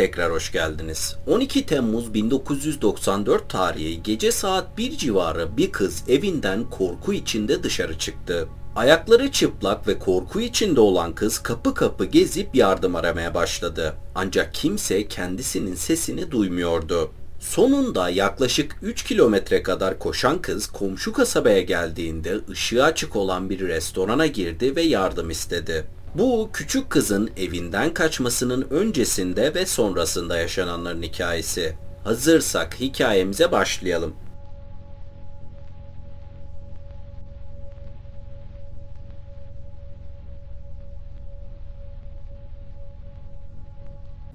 tekrar hoş geldiniz. 12 Temmuz 1994 tarihi gece saat 1 civarı bir kız evinden korku içinde dışarı çıktı. Ayakları çıplak ve korku içinde olan kız kapı kapı gezip yardım aramaya başladı. Ancak kimse kendisinin sesini duymuyordu. Sonunda yaklaşık 3 kilometre kadar koşan kız komşu kasabaya geldiğinde ışığı açık olan bir restorana girdi ve yardım istedi. Bu küçük kızın evinden kaçmasının öncesinde ve sonrasında yaşananların hikayesi. Hazırsak hikayemize başlayalım.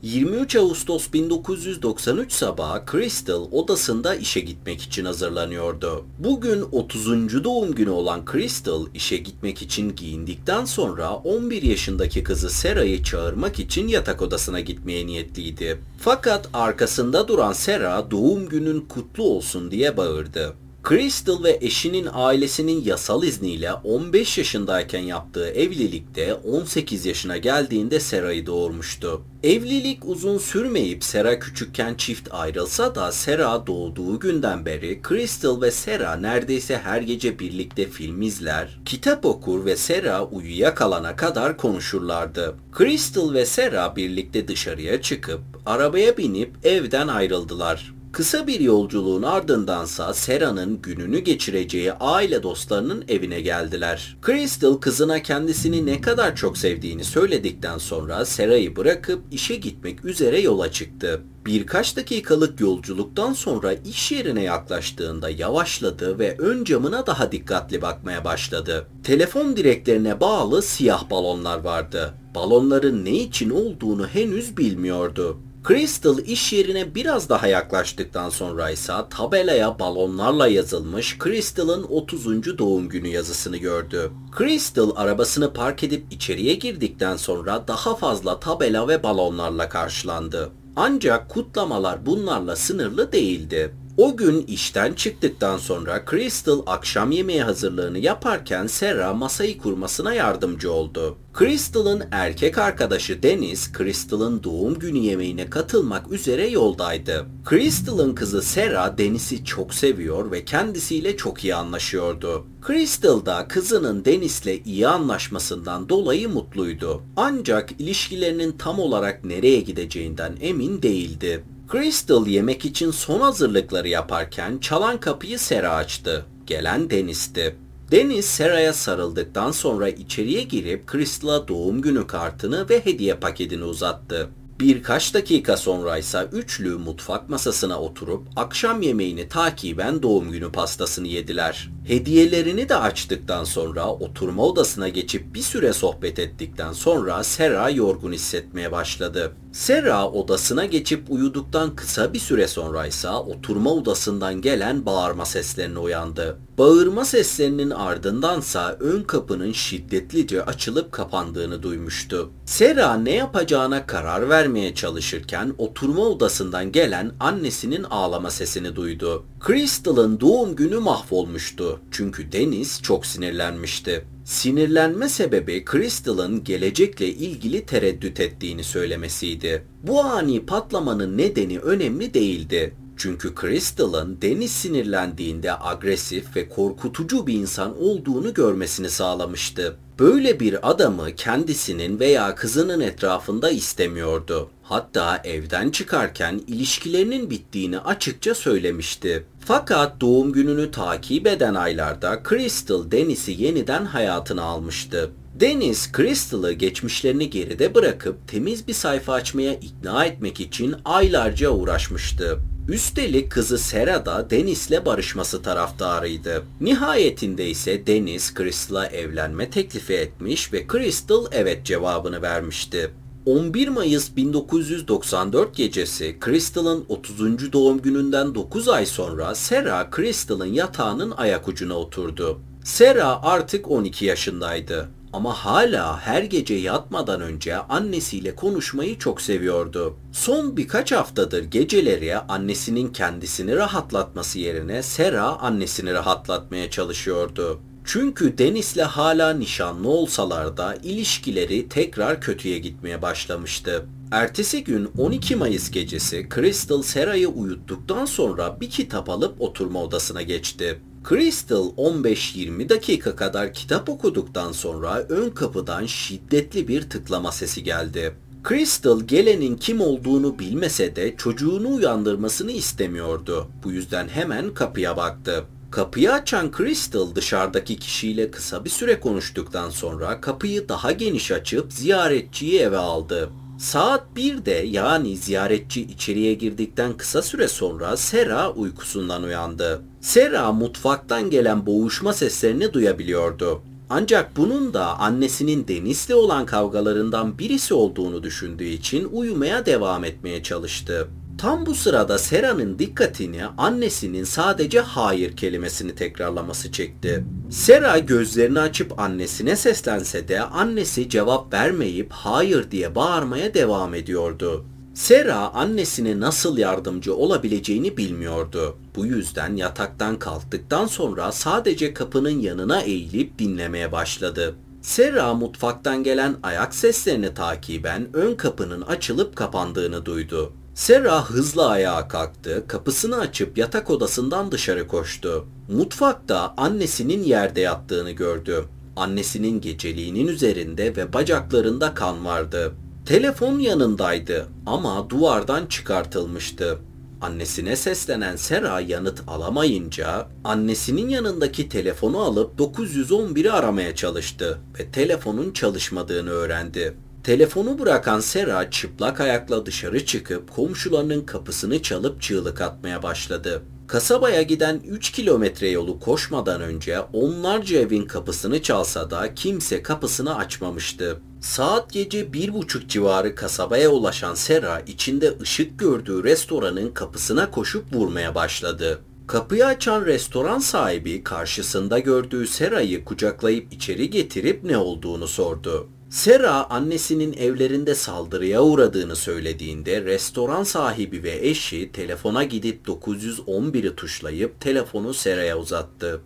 23 Ağustos 1993 sabahı Crystal odasında işe gitmek için hazırlanıyordu. Bugün 30. doğum günü olan Crystal işe gitmek için giyindikten sonra 11 yaşındaki kızı Sarah'yı çağırmak için yatak odasına gitmeye niyetliydi. Fakat arkasında duran Sarah doğum günün kutlu olsun diye bağırdı. Crystal ve eşinin ailesinin yasal izniyle 15 yaşındayken yaptığı evlilikte 18 yaşına geldiğinde Sera'yı doğurmuştu. Evlilik uzun sürmeyip Sera küçükken çift ayrılsa da Sera doğduğu günden beri Crystal ve Sera neredeyse her gece birlikte film izler, kitap okur ve Sera uyuyakalana kadar konuşurlardı. Crystal ve Sera birlikte dışarıya çıkıp arabaya binip evden ayrıldılar. Kısa bir yolculuğun ardındansa Sera'nın gününü geçireceği aile dostlarının evine geldiler. Crystal kızına kendisini ne kadar çok sevdiğini söyledikten sonra Sera'yı bırakıp işe gitmek üzere yola çıktı. Birkaç dakikalık yolculuktan sonra iş yerine yaklaştığında yavaşladı ve ön camına daha dikkatli bakmaya başladı. Telefon direklerine bağlı siyah balonlar vardı. Balonların ne için olduğunu henüz bilmiyordu. Crystal iş yerine biraz daha yaklaştıktan sonra ise tabelaya balonlarla yazılmış Crystal'ın 30. doğum günü yazısını gördü. Crystal arabasını park edip içeriye girdikten sonra daha fazla tabela ve balonlarla karşılandı. Ancak kutlamalar bunlarla sınırlı değildi. O gün işten çıktıktan sonra Crystal akşam yemeği hazırlığını yaparken Sarah masayı kurmasına yardımcı oldu. Crystal'ın erkek arkadaşı Dennis, Crystal'ın doğum günü yemeğine katılmak üzere yoldaydı. Crystal'ın kızı Sarah Dennis'i çok seviyor ve kendisiyle çok iyi anlaşıyordu. Crystal da kızının Dennis'le iyi anlaşmasından dolayı mutluydu. Ancak ilişkilerinin tam olarak nereye gideceğinden emin değildi. Crystal yemek için son hazırlıkları yaparken çalan kapıyı Sera açtı. Gelen Dennis'ti. Deniz Sera'ya sarıldıktan sonra içeriye girip Crystal'a doğum günü kartını ve hediye paketini uzattı. Birkaç dakika sonra ise üçlü mutfak masasına oturup akşam yemeğini takiben doğum günü pastasını yediler. Hediyelerini de açtıktan sonra oturma odasına geçip bir süre sohbet ettikten sonra Sera yorgun hissetmeye başladı. Sera odasına geçip uyuduktan kısa bir süre sonra ise oturma odasından gelen bağırma seslerine uyandı. Bağırma seslerinin ardındansa ön kapının şiddetlice açılıp kapandığını duymuştu. Sera ne yapacağına karar vermeye çalışırken oturma odasından gelen annesinin ağlama sesini duydu. Crystal'ın doğum günü mahvolmuştu. Çünkü Deniz çok sinirlenmişti. Sinirlenme sebebi Crystal'ın gelecekle ilgili tereddüt ettiğini söylemesiydi. Bu ani patlamanın nedeni önemli değildi. Çünkü Crystal'ın Deniz sinirlendiğinde agresif ve korkutucu bir insan olduğunu görmesini sağlamıştı. Böyle bir adamı kendisinin veya kızının etrafında istemiyordu. Hatta evden çıkarken ilişkilerinin bittiğini açıkça söylemişti. Fakat doğum gününü takip eden aylarda Crystal Dennis'i yeniden hayatına almıştı. Dennis, Crystal'ı geçmişlerini geride bırakıp temiz bir sayfa açmaya ikna etmek için aylarca uğraşmıştı. Üstelik kızı Sera da Dennis'le barışması taraftarıydı. Nihayetinde ise Dennis Crystal'a evlenme teklifi etmiş ve Crystal evet cevabını vermişti. 11 Mayıs 1994 gecesi Crystal'ın 30. doğum gününden 9 ay sonra Sera Crystal'ın yatağının ayak ucuna oturdu. Sera artık 12 yaşındaydı ama hala her gece yatmadan önce annesiyle konuşmayı çok seviyordu. Son birkaç haftadır geceleri annesinin kendisini rahatlatması yerine Sera annesini rahatlatmaya çalışıyordu. Çünkü Deniz'le hala nişanlı olsalar da ilişkileri tekrar kötüye gitmeye başlamıştı. Ertesi gün 12 Mayıs gecesi Crystal Sera'yı uyuttuktan sonra bir kitap alıp oturma odasına geçti. Crystal 15-20 dakika kadar kitap okuduktan sonra ön kapıdan şiddetli bir tıklama sesi geldi. Crystal gelenin kim olduğunu bilmese de çocuğunu uyandırmasını istemiyordu. Bu yüzden hemen kapıya baktı. Kapıyı açan Crystal dışarıdaki kişiyle kısa bir süre konuştuktan sonra kapıyı daha geniş açıp ziyaretçiyi eve aldı. Saat 1'de yani ziyaretçi içeriye girdikten kısa süre sonra Sera uykusundan uyandı. Sera mutfaktan gelen boğuşma seslerini duyabiliyordu. Ancak bunun da annesinin Deniz'le olan kavgalarından birisi olduğunu düşündüğü için uyumaya devam etmeye çalıştı. Tam bu sırada Sera'nın dikkatini annesinin sadece hayır kelimesini tekrarlaması çekti. Sera gözlerini açıp annesine seslense de annesi cevap vermeyip hayır diye bağırmaya devam ediyordu. Sera annesine nasıl yardımcı olabileceğini bilmiyordu. Bu yüzden yataktan kalktıktan sonra sadece kapının yanına eğilip dinlemeye başladı. Sera mutfaktan gelen ayak seslerini takiben ön kapının açılıp kapandığını duydu. Sera hızla ayağa kalktı, kapısını açıp yatak odasından dışarı koştu. Mutfakta annesinin yerde yattığını gördü. Annesinin geceliğinin üzerinde ve bacaklarında kan vardı. Telefon yanındaydı ama duvardan çıkartılmıştı. Annesine seslenen Sera yanıt alamayınca annesinin yanındaki telefonu alıp 911'i aramaya çalıştı ve telefonun çalışmadığını öğrendi. Telefonu bırakan Sera çıplak ayakla dışarı çıkıp komşularının kapısını çalıp çığlık atmaya başladı. Kasabaya giden 3 kilometre yolu koşmadan önce onlarca evin kapısını çalsa da kimse kapısını açmamıştı. Saat gece bir buçuk civarı kasabaya ulaşan Sera içinde ışık gördüğü restoranın kapısına koşup vurmaya başladı. Kapıyı açan restoran sahibi karşısında gördüğü Sera'yı kucaklayıp içeri getirip ne olduğunu sordu. Sera annesinin evlerinde saldırıya uğradığını söylediğinde restoran sahibi ve eşi telefona gidip 911'i tuşlayıp telefonu Sera'ya uzattı.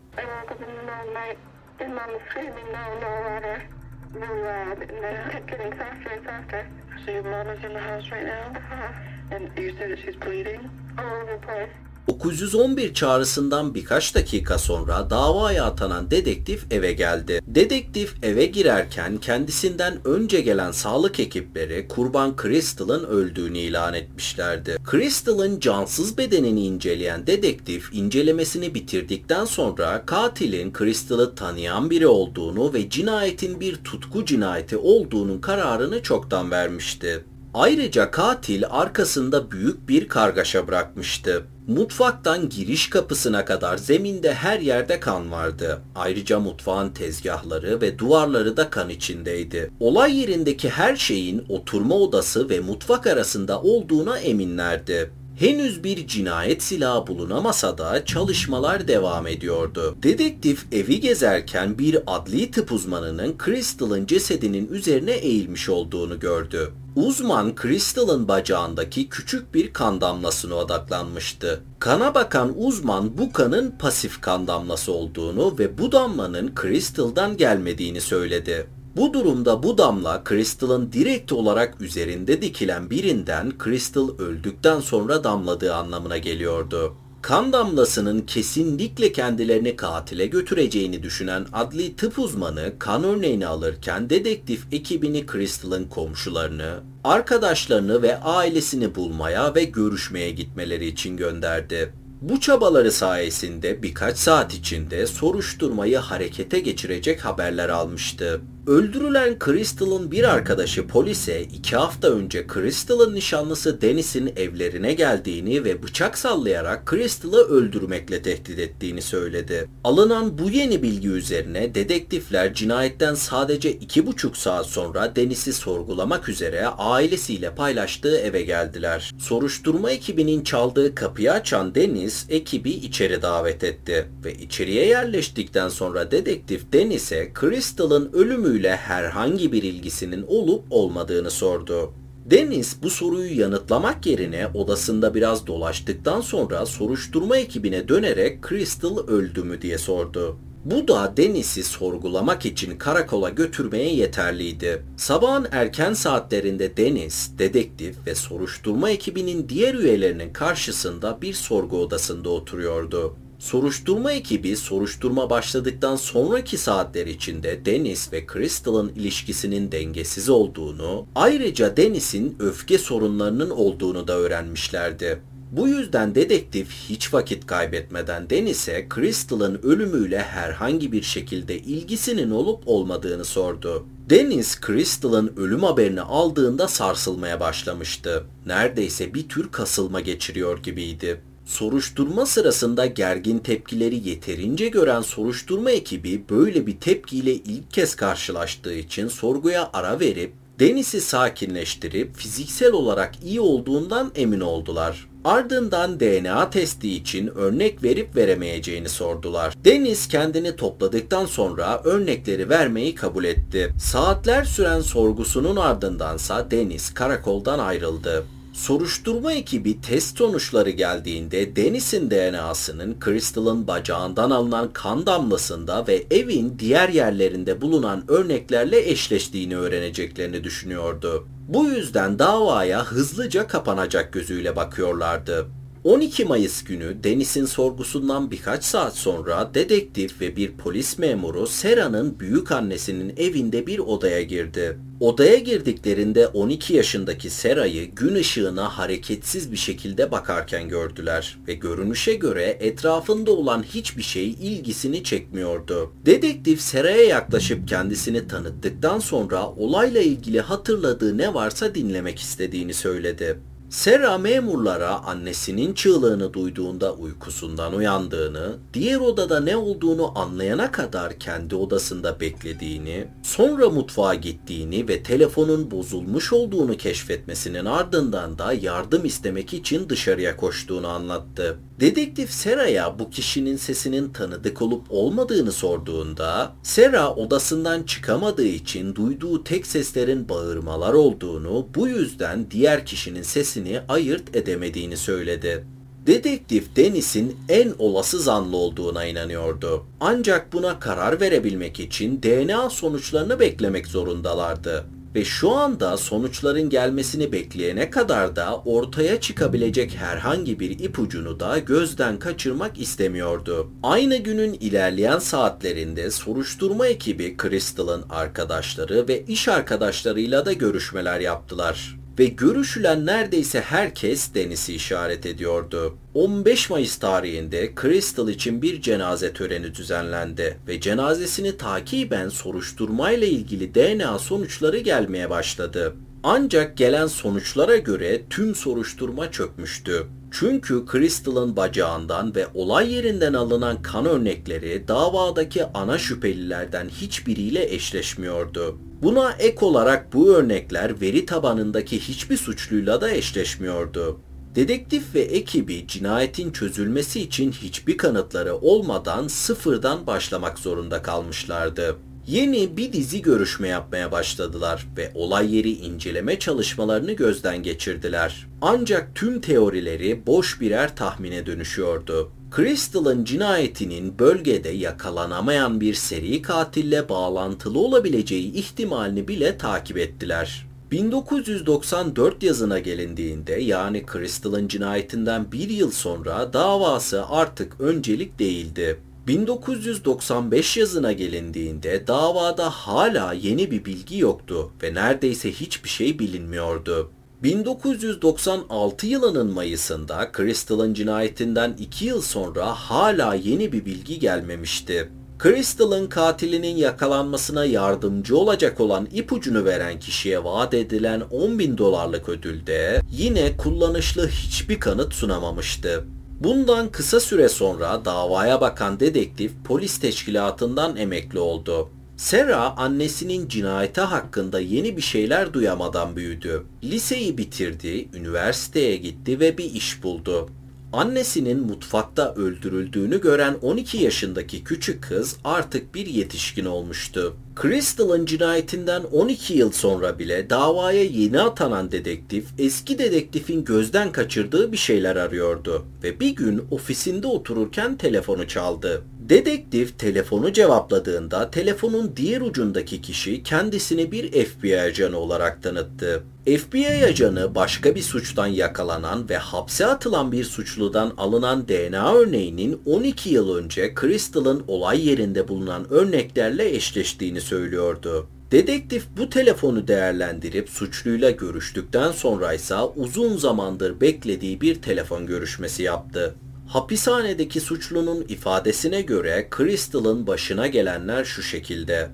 So your mom is in the house right now? And you said that she's bleeding all over the place. 911 çağrısından birkaç dakika sonra davaya atanan dedektif eve geldi. Dedektif eve girerken kendisinden önce gelen sağlık ekipleri kurban Crystal'ın öldüğünü ilan etmişlerdi. Crystal'ın cansız bedenini inceleyen dedektif incelemesini bitirdikten sonra katilin Crystal'ı tanıyan biri olduğunu ve cinayetin bir tutku cinayeti olduğunun kararını çoktan vermişti. Ayrıca katil arkasında büyük bir kargaşa bırakmıştı. Mutfaktan giriş kapısına kadar zeminde her yerde kan vardı. Ayrıca mutfağın tezgahları ve duvarları da kan içindeydi. Olay yerindeki her şeyin oturma odası ve mutfak arasında olduğuna eminlerdi. Henüz bir cinayet silahı bulunamasa da çalışmalar devam ediyordu. Dedektif evi gezerken bir adli tıp uzmanının Crystal'ın cesedinin üzerine eğilmiş olduğunu gördü. Uzman Crystal'ın bacağındaki küçük bir kan damlasına odaklanmıştı. Kana bakan uzman bu kanın pasif kan damlası olduğunu ve bu damlanın Crystal'dan gelmediğini söyledi. Bu durumda bu damla Crystal'ın direkt olarak üzerinde dikilen birinden Crystal öldükten sonra damladığı anlamına geliyordu. Kan damlasının kesinlikle kendilerini katile götüreceğini düşünen adli tıp uzmanı kan örneğini alırken dedektif ekibini Crystal'ın komşularını, arkadaşlarını ve ailesini bulmaya ve görüşmeye gitmeleri için gönderdi. Bu çabaları sayesinde birkaç saat içinde soruşturmayı harekete geçirecek haberler almıştı. Öldürülen Crystal'ın bir arkadaşı polise iki hafta önce Crystal'ın nişanlısı Dennis'in evlerine geldiğini ve bıçak sallayarak Crystal'ı öldürmekle tehdit ettiğini söyledi. Alınan bu yeni bilgi üzerine dedektifler cinayetten sadece iki buçuk saat sonra Dennis'i sorgulamak üzere ailesiyle paylaştığı eve geldiler. Soruşturma ekibinin çaldığı kapıyı açan Dennis ekibi içeri davet etti ve içeriye yerleştikten sonra dedektif Dennis'e Crystal'ın ölümüyle konuyla herhangi bir ilgisinin olup olmadığını sordu. Dennis bu soruyu yanıtlamak yerine odasında biraz dolaştıktan sonra soruşturma ekibine dönerek Crystal öldü mü diye sordu. Bu da Dennis'i sorgulamak için karakola götürmeye yeterliydi. Sabahın erken saatlerinde Dennis, dedektif ve soruşturma ekibinin diğer üyelerinin karşısında bir sorgu odasında oturuyordu. Soruşturma ekibi soruşturma başladıktan sonraki saatler içinde Dennis ve Crystal'ın ilişkisinin dengesiz olduğunu, ayrıca Dennis'in öfke sorunlarının olduğunu da öğrenmişlerdi. Bu yüzden dedektif hiç vakit kaybetmeden Dennis'e Crystal'ın ölümüyle herhangi bir şekilde ilgisinin olup olmadığını sordu. Dennis, Crystal'ın ölüm haberini aldığında sarsılmaya başlamıştı. Neredeyse bir tür kasılma geçiriyor gibiydi. Soruşturma sırasında gergin tepkileri yeterince gören soruşturma ekibi böyle bir tepkiyle ilk kez karşılaştığı için sorguya ara verip Dennis'i sakinleştirip fiziksel olarak iyi olduğundan emin oldular. Ardından DNA testi için örnek verip veremeyeceğini sordular. Dennis kendini topladıktan sonra örnekleri vermeyi kabul etti. Saatler süren sorgusunun ardındansa Dennis karakoldan ayrıldı. Soruşturma ekibi test sonuçları geldiğinde Dennis'in DNA'sının Crystal'ın bacağından alınan kan damlasında ve evin diğer yerlerinde bulunan örneklerle eşleştiğini öğreneceklerini düşünüyordu. Bu yüzden davaya hızlıca kapanacak gözüyle bakıyorlardı. 12 Mayıs günü Dennis'in sorgusundan birkaç saat sonra dedektif ve bir polis memuru Sera'nın büyük annesinin evinde bir odaya girdi. Odaya girdiklerinde 12 yaşındaki Sera'yı gün ışığına hareketsiz bir şekilde bakarken gördüler ve görünüşe göre etrafında olan hiçbir şey ilgisini çekmiyordu. Dedektif Sera'ya yaklaşıp kendisini tanıttıktan sonra olayla ilgili hatırladığı ne varsa dinlemek istediğini söyledi. Sera memurlara annesinin çığlığını duyduğunda uykusundan uyandığını, diğer odada ne olduğunu anlayana kadar kendi odasında beklediğini, sonra mutfağa gittiğini ve telefonun bozulmuş olduğunu keşfetmesinin ardından da yardım istemek için dışarıya koştuğunu anlattı. Dedektif Sera'ya bu kişinin sesinin tanıdık olup olmadığını sorduğunda, Sera odasından çıkamadığı için duyduğu tek seslerin bağırmalar olduğunu, bu yüzden diğer kişinin sesini ayırt edemediğini söyledi. Dedektif Dennis'in en olası zanlı olduğuna inanıyordu. Ancak buna karar verebilmek için DNA sonuçlarını beklemek zorundalardı ve şu anda sonuçların gelmesini bekleyene kadar da ortaya çıkabilecek herhangi bir ipucunu da gözden kaçırmak istemiyordu. Aynı günün ilerleyen saatlerinde soruşturma ekibi Crystal'ın arkadaşları ve iş arkadaşlarıyla da görüşmeler yaptılar ve görüşülen neredeyse herkes Dennis'i işaret ediyordu. 15 Mayıs tarihinde Crystal için bir cenaze töreni düzenlendi ve cenazesini takiben soruşturmayla ilgili DNA sonuçları gelmeye başladı. Ancak gelen sonuçlara göre tüm soruşturma çökmüştü. Çünkü Crystal'ın bacağından ve olay yerinden alınan kan örnekleri davadaki ana şüphelilerden hiçbiriyle eşleşmiyordu. Buna ek olarak bu örnekler veri tabanındaki hiçbir suçluyla da eşleşmiyordu. Dedektif ve ekibi cinayetin çözülmesi için hiçbir kanıtları olmadan sıfırdan başlamak zorunda kalmışlardı. Yeni bir dizi görüşme yapmaya başladılar ve olay yeri inceleme çalışmalarını gözden geçirdiler. Ancak tüm teorileri boş birer tahmine dönüşüyordu. Crystal'ın cinayetinin bölgede yakalanamayan bir seri katille bağlantılı olabileceği ihtimalini bile takip ettiler. 1994 yazına gelindiğinde yani Crystal'ın cinayetinden bir yıl sonra davası artık öncelik değildi. 1995 yazına gelindiğinde davada hala yeni bir bilgi yoktu ve neredeyse hiçbir şey bilinmiyordu. 1996 yılının Mayıs'ında Crystal'ın cinayetinden 2 yıl sonra hala yeni bir bilgi gelmemişti. Crystal'ın katilinin yakalanmasına yardımcı olacak olan ipucunu veren kişiye vaat edilen 10 bin dolarlık ödülde yine kullanışlı hiçbir kanıt sunamamıştı. Bundan kısa süre sonra davaya bakan dedektif polis teşkilatından emekli oldu. Sera annesinin cinayeti hakkında yeni bir şeyler duyamadan büyüdü. Liseyi bitirdi, üniversiteye gitti ve bir iş buldu. Annesinin mutfakta öldürüldüğünü gören 12 yaşındaki küçük kız artık bir yetişkin olmuştu. Crystal'ın cinayetinden 12 yıl sonra bile davaya yeni atanan dedektif eski dedektifin gözden kaçırdığı bir şeyler arıyordu ve bir gün ofisinde otururken telefonu çaldı. Dedektif telefonu cevapladığında telefonun diğer ucundaki kişi kendisini bir FBI ajanı olarak tanıttı. FBI ajanı başka bir suçtan yakalanan ve hapse atılan bir suçludan alınan DNA örneğinin 12 yıl önce Crystal'ın olay yerinde bulunan örneklerle eşleştiğini söylüyordu. Dedektif bu telefonu değerlendirip suçluyla görüştükten sonra ise uzun zamandır beklediği bir telefon görüşmesi yaptı. Hapishanedeki suçlunun ifadesine göre Crystal'ın başına gelenler şu şekilde.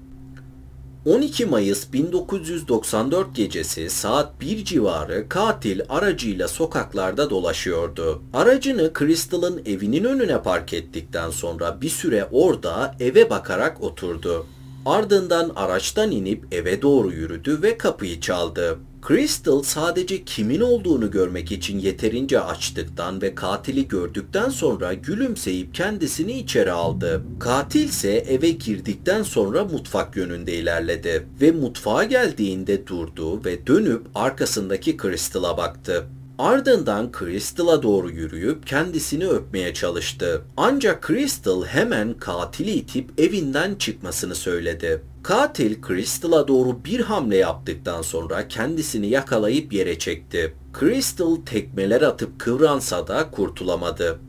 12 Mayıs 1994 gecesi saat 1 civarı katil aracıyla sokaklarda dolaşıyordu. Aracını Crystal'ın evinin önüne park ettikten sonra bir süre orada eve bakarak oturdu. Ardından araçtan inip eve doğru yürüdü ve kapıyı çaldı. Crystal sadece kimin olduğunu görmek için yeterince açtıktan ve katili gördükten sonra gülümseyip kendisini içeri aldı. Katil ise eve girdikten sonra mutfak yönünde ilerledi ve mutfağa geldiğinde durdu ve dönüp arkasındaki Crystal'a baktı. Ardından Crystal'a doğru yürüyüp kendisini öpmeye çalıştı. Ancak Crystal hemen katili itip evinden çıkmasını söyledi. Katil Crystal'a doğru bir hamle yaptıktan sonra kendisini yakalayıp yere çekti. Crystal tekmeler atıp kıvransa da kurtulamadı.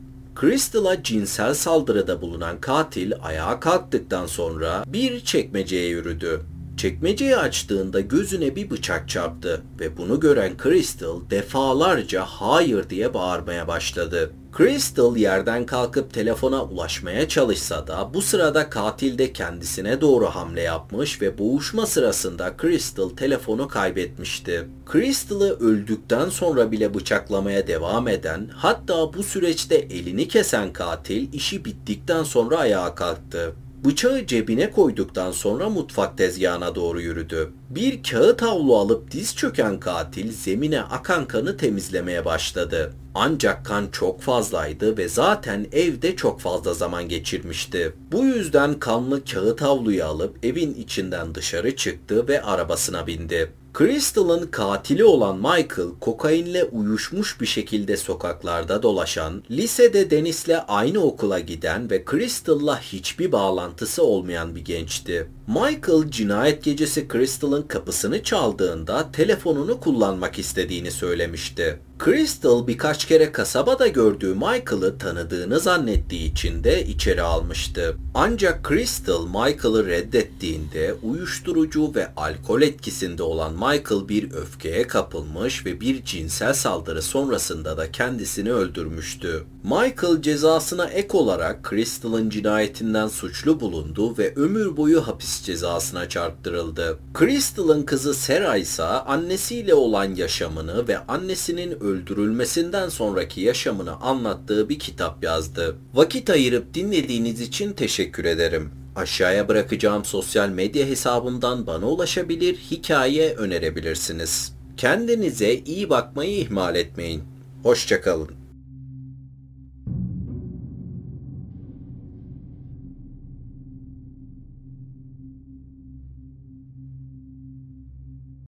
Crystal'a cinsel saldırıda bulunan katil ayağa kalktıktan sonra bir çekmeceye yürüdü. Çekmeceyi açtığında gözüne bir bıçak çarptı ve bunu gören Crystal defalarca hayır diye bağırmaya başladı. Crystal yerden kalkıp telefona ulaşmaya çalışsa da bu sırada katil de kendisine doğru hamle yapmış ve boğuşma sırasında Crystal telefonu kaybetmişti. Crystal'ı öldükten sonra bile bıçaklamaya devam eden hatta bu süreçte elini kesen katil işi bittikten sonra ayağa kalktı. Bıçağı cebine koyduktan sonra mutfak tezgahına doğru yürüdü. Bir kağıt havlu alıp diz çöken katil zemine akan kanı temizlemeye başladı. Ancak kan çok fazlaydı ve zaten evde çok fazla zaman geçirmişti. Bu yüzden kanlı kağıt havluyu alıp evin içinden dışarı çıktı ve arabasına bindi. Crystal'ın katili olan Michael, kokainle uyuşmuş bir şekilde sokaklarda dolaşan, lisede Dennis'le aynı okula giden ve Crystal'la hiçbir bağlantısı olmayan bir gençti. Michael cinayet gecesi Crystal'ın kapısını çaldığında telefonunu kullanmak istediğini söylemişti. Crystal birkaç kere kasabada gördüğü Michael'ı tanıdığını zannettiği için de içeri almıştı. Ancak Crystal Michael'ı reddettiğinde uyuşturucu ve alkol etkisinde olan Michael bir öfkeye kapılmış ve bir cinsel saldırı sonrasında da kendisini öldürmüştü. Michael cezasına ek olarak Crystal'ın cinayetinden suçlu bulundu ve ömür boyu hapis cezasına çarptırıldı. Crystal'ın kızı Sarah ise annesiyle olan yaşamını ve annesinin öldürülmesinden sonraki yaşamını anlattığı bir kitap yazdı. Vakit ayırıp dinlediğiniz için teşekkür ederim. Aşağıya bırakacağım sosyal medya hesabımdan bana ulaşabilir, hikaye önerebilirsiniz. Kendinize iyi bakmayı ihmal etmeyin. Hoşçakalın.